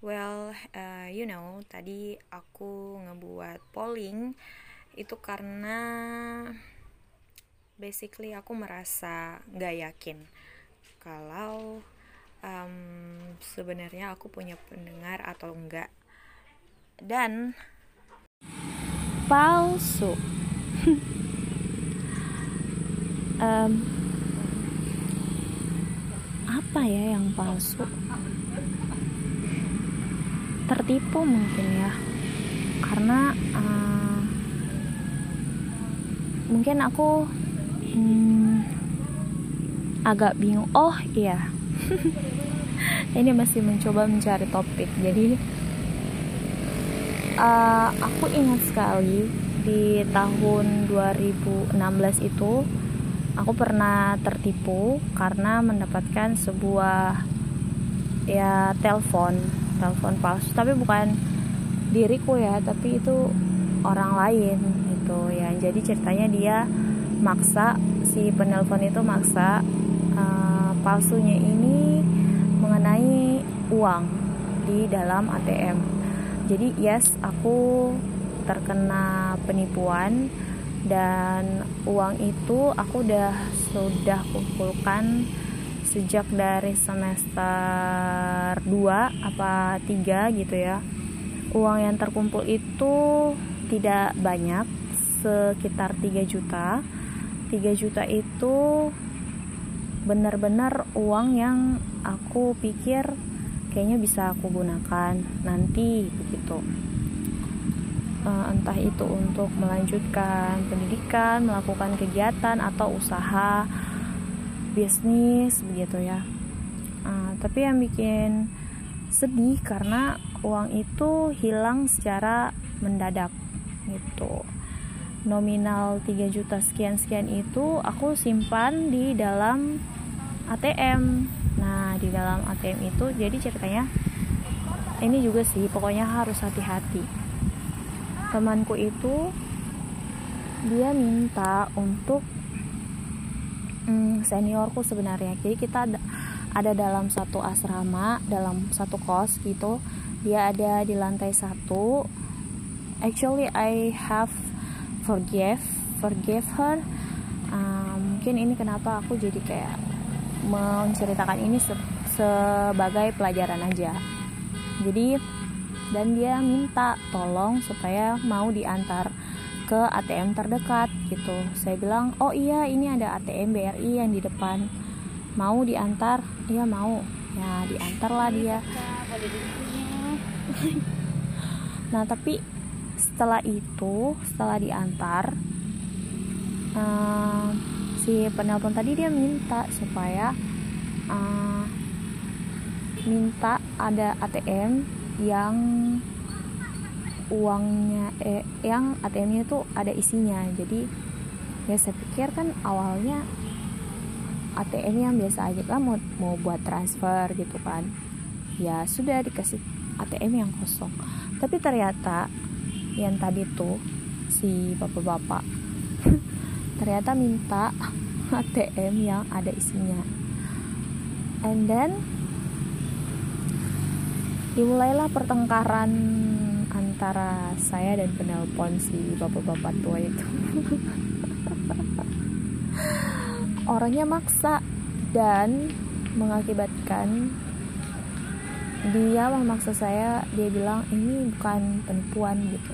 Well, uh, you know, tadi aku ngebuat polling itu karena basically aku merasa gak yakin kalau um, sebenarnya aku punya pendengar atau enggak. Dan palsu. um, apa ya yang palsu? Tertipu mungkin ya. Karena uh, mungkin aku hmm, agak bingung. Oh iya. Ini masih mencoba mencari topik. Jadi uh, aku ingat sekali di tahun 2016 itu aku pernah tertipu karena mendapatkan sebuah ya telepon telepon palsu. Tapi bukan diriku ya tapi itu orang lain gitu ya. Jadi ceritanya dia maksa si penelpon itu maksa uh, palsunya ini mengenai uang di dalam ATM jadi yes aku terkena penipuan dan uang itu aku udah sudah kumpulkan sejak dari semester 2 apa 3 gitu ya uang yang terkumpul itu tidak banyak sekitar 3 juta. 3 juta itu benar-benar uang yang aku pikir kayaknya bisa aku gunakan nanti begitu uh, entah itu untuk melanjutkan pendidikan melakukan kegiatan atau usaha bisnis begitu ya. Uh, tapi yang bikin sedih karena uang itu hilang secara mendadak gitu. Nominal 3 juta sekian-sekian itu aku simpan di dalam ATM nah di dalam ATM itu jadi ceritanya ini juga sih pokoknya harus hati-hati. Temanku itu dia minta untuk hmm, seniorku sebenarnya. Jadi kita ada, ada dalam satu asrama dalam satu kos gitu. Dia ada di lantai satu. Actually I have forgive forgive her. Uh, mungkin ini kenapa aku jadi kayak menceritakan ini se sebagai pelajaran aja. Jadi dan dia minta tolong supaya mau diantar ke ATM terdekat gitu. Saya bilang oh iya ini ada ATM BRI yang di depan. Mau diantar? Iya mau. Ya diantar lah dia. nah tapi setelah itu setelah diantar uh, si penelpon tadi dia minta supaya uh, minta ada ATM yang uangnya eh, yang ATM-nya itu ada isinya. Jadi ya saya pikir kan awalnya ATM yang biasa aja kan mau mau buat transfer gitu kan. Ya sudah dikasih ATM yang kosong. Tapi ternyata yang tadi tuh si bapak-bapak ternyata minta ATM yang ada isinya. And then dimulailah pertengkaran antara saya dan penelpon si bapak-bapak tua itu. Orangnya maksa dan mengakibatkan dia memaksa saya dia bilang ini bukan penipuan gitu.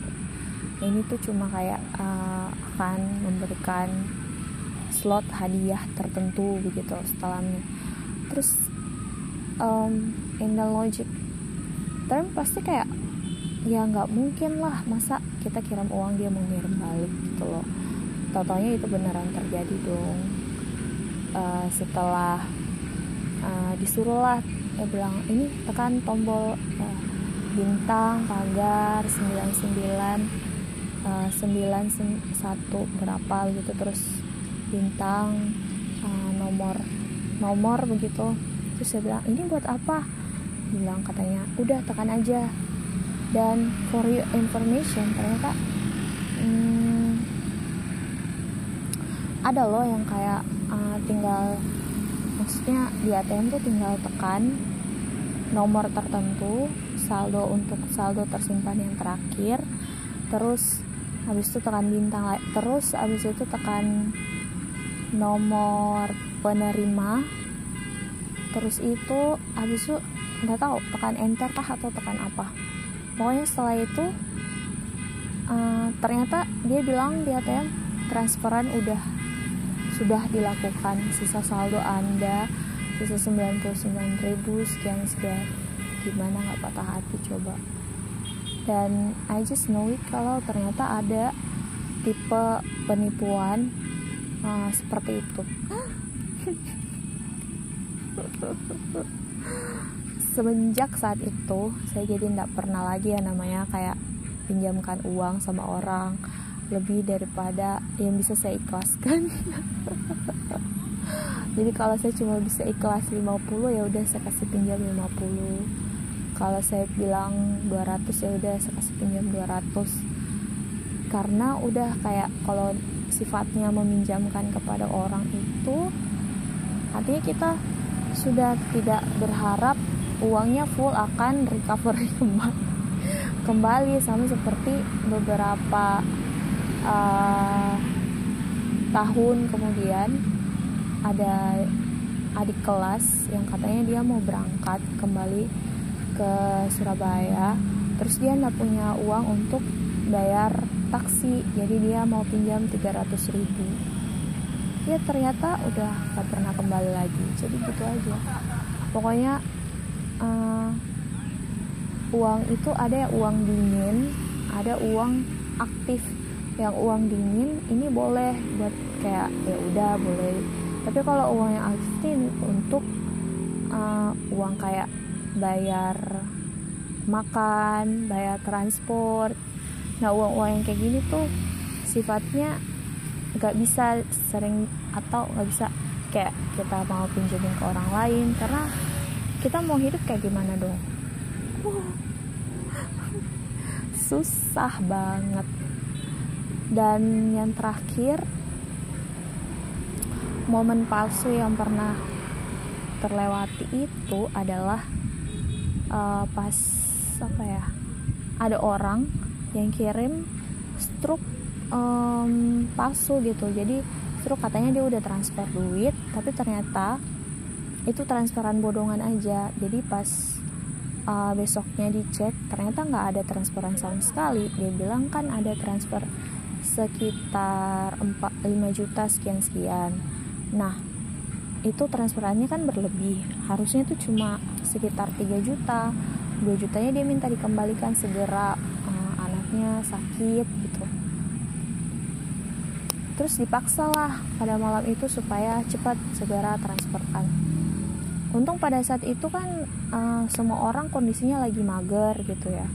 Ini tuh cuma kayak uh, akan memberikan slot hadiah tertentu begitu setelahnya. Terus um, in the logic term pasti kayak ya nggak mungkin lah. Masa kita kirim uang dia mau ngirim balik gitu loh. Totalnya itu beneran terjadi dong. Uh, setelah uh, disuruh lah ya bilang ini tekan tombol uh, bintang pagar 99 uh, 91 berapa gitu terus bintang uh, nomor nomor begitu. Terus saya bilang ini buat apa? Bilang katanya udah tekan aja dan for your information ternyata hmm, ada loh yang kayak uh, tinggal maksudnya di ATM tuh tinggal tekan nomor tertentu saldo untuk saldo tersimpan yang terakhir terus habis itu tekan bintang terus habis itu tekan nomor penerima terus itu habis itu nggak tahu tekan enter kah atau tekan apa pokoknya setelah itu uh, ternyata dia bilang di ATM transferan udah sudah dilakukan. Sisa saldo anda sisa 99 ribu sekian sekian. Gimana nggak patah hati coba? Dan I just know it kalau ternyata ada tipe penipuan uh, seperti itu semenjak saat itu saya jadi tidak pernah lagi ya namanya kayak pinjamkan uang sama orang. Lebih daripada yang bisa saya ikhlaskan. Jadi kalau saya cuma bisa ikhlas 50 ya udah saya kasih pinjam 50 kalau saya bilang 200 ya udah saya kasih pinjam 200 karena udah kayak kalau sifatnya meminjamkan kepada orang itu artinya kita sudah tidak berharap uangnya full akan recovery kembali kembali sama seperti beberapa uh, tahun kemudian ada adik kelas yang katanya dia mau berangkat kembali ke Surabaya terus dia nggak punya uang untuk bayar taksi jadi dia mau pinjam 300 ribu. Ya ternyata udah gak pernah kembali lagi. Jadi gitu aja. Pokoknya uh, uang itu ada yang uang dingin ada uang aktif. Yang uang dingin ini boleh buat kayak ya udah boleh. Tapi kalau uang yang aktif untuk uh, uang kayak bayar makan bayar transport. Nah uang uang yang kayak gini tuh sifatnya nggak bisa sering atau nggak bisa kayak kita mau pinjemin ke orang lain karena kita mau hidup kayak gimana dong? Susah banget. Dan yang terakhir momen palsu yang pernah terlewati itu adalah uh, pas apa ya ada orang yang kirim struk um, palsu gitu. Jadi struk katanya dia udah transfer duit tapi ternyata itu transferan bodongan aja. Jadi pas uh, besoknya dicek ternyata nggak ada transferan sama sekali. Dia bilang kan ada transfer sekitar 4, 5 juta sekian sekian nah itu transferannya kan berlebih. Harusnya itu cuma sekitar 3 juta. 2 jutanya dia minta dikembalikan segera. Uh, anaknya sakit gitu. Terus dipaksa lah pada malam itu supaya cepat segera transferkan untung pada saat itu kan uh, semua orang kondisinya lagi mager gitu ya.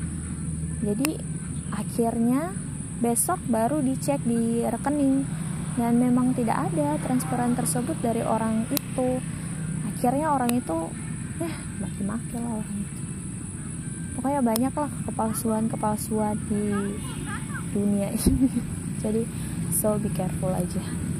Jadi akhirnya besok baru dicek di rekening. Dan memang tidak ada transferan tersebut dari orang itu. Akhirnya orang itu ya maki-maki lah orang itu. Pokoknya banyak lah kepalsuan-kepalsuan di dunia ini. Jadi so be careful aja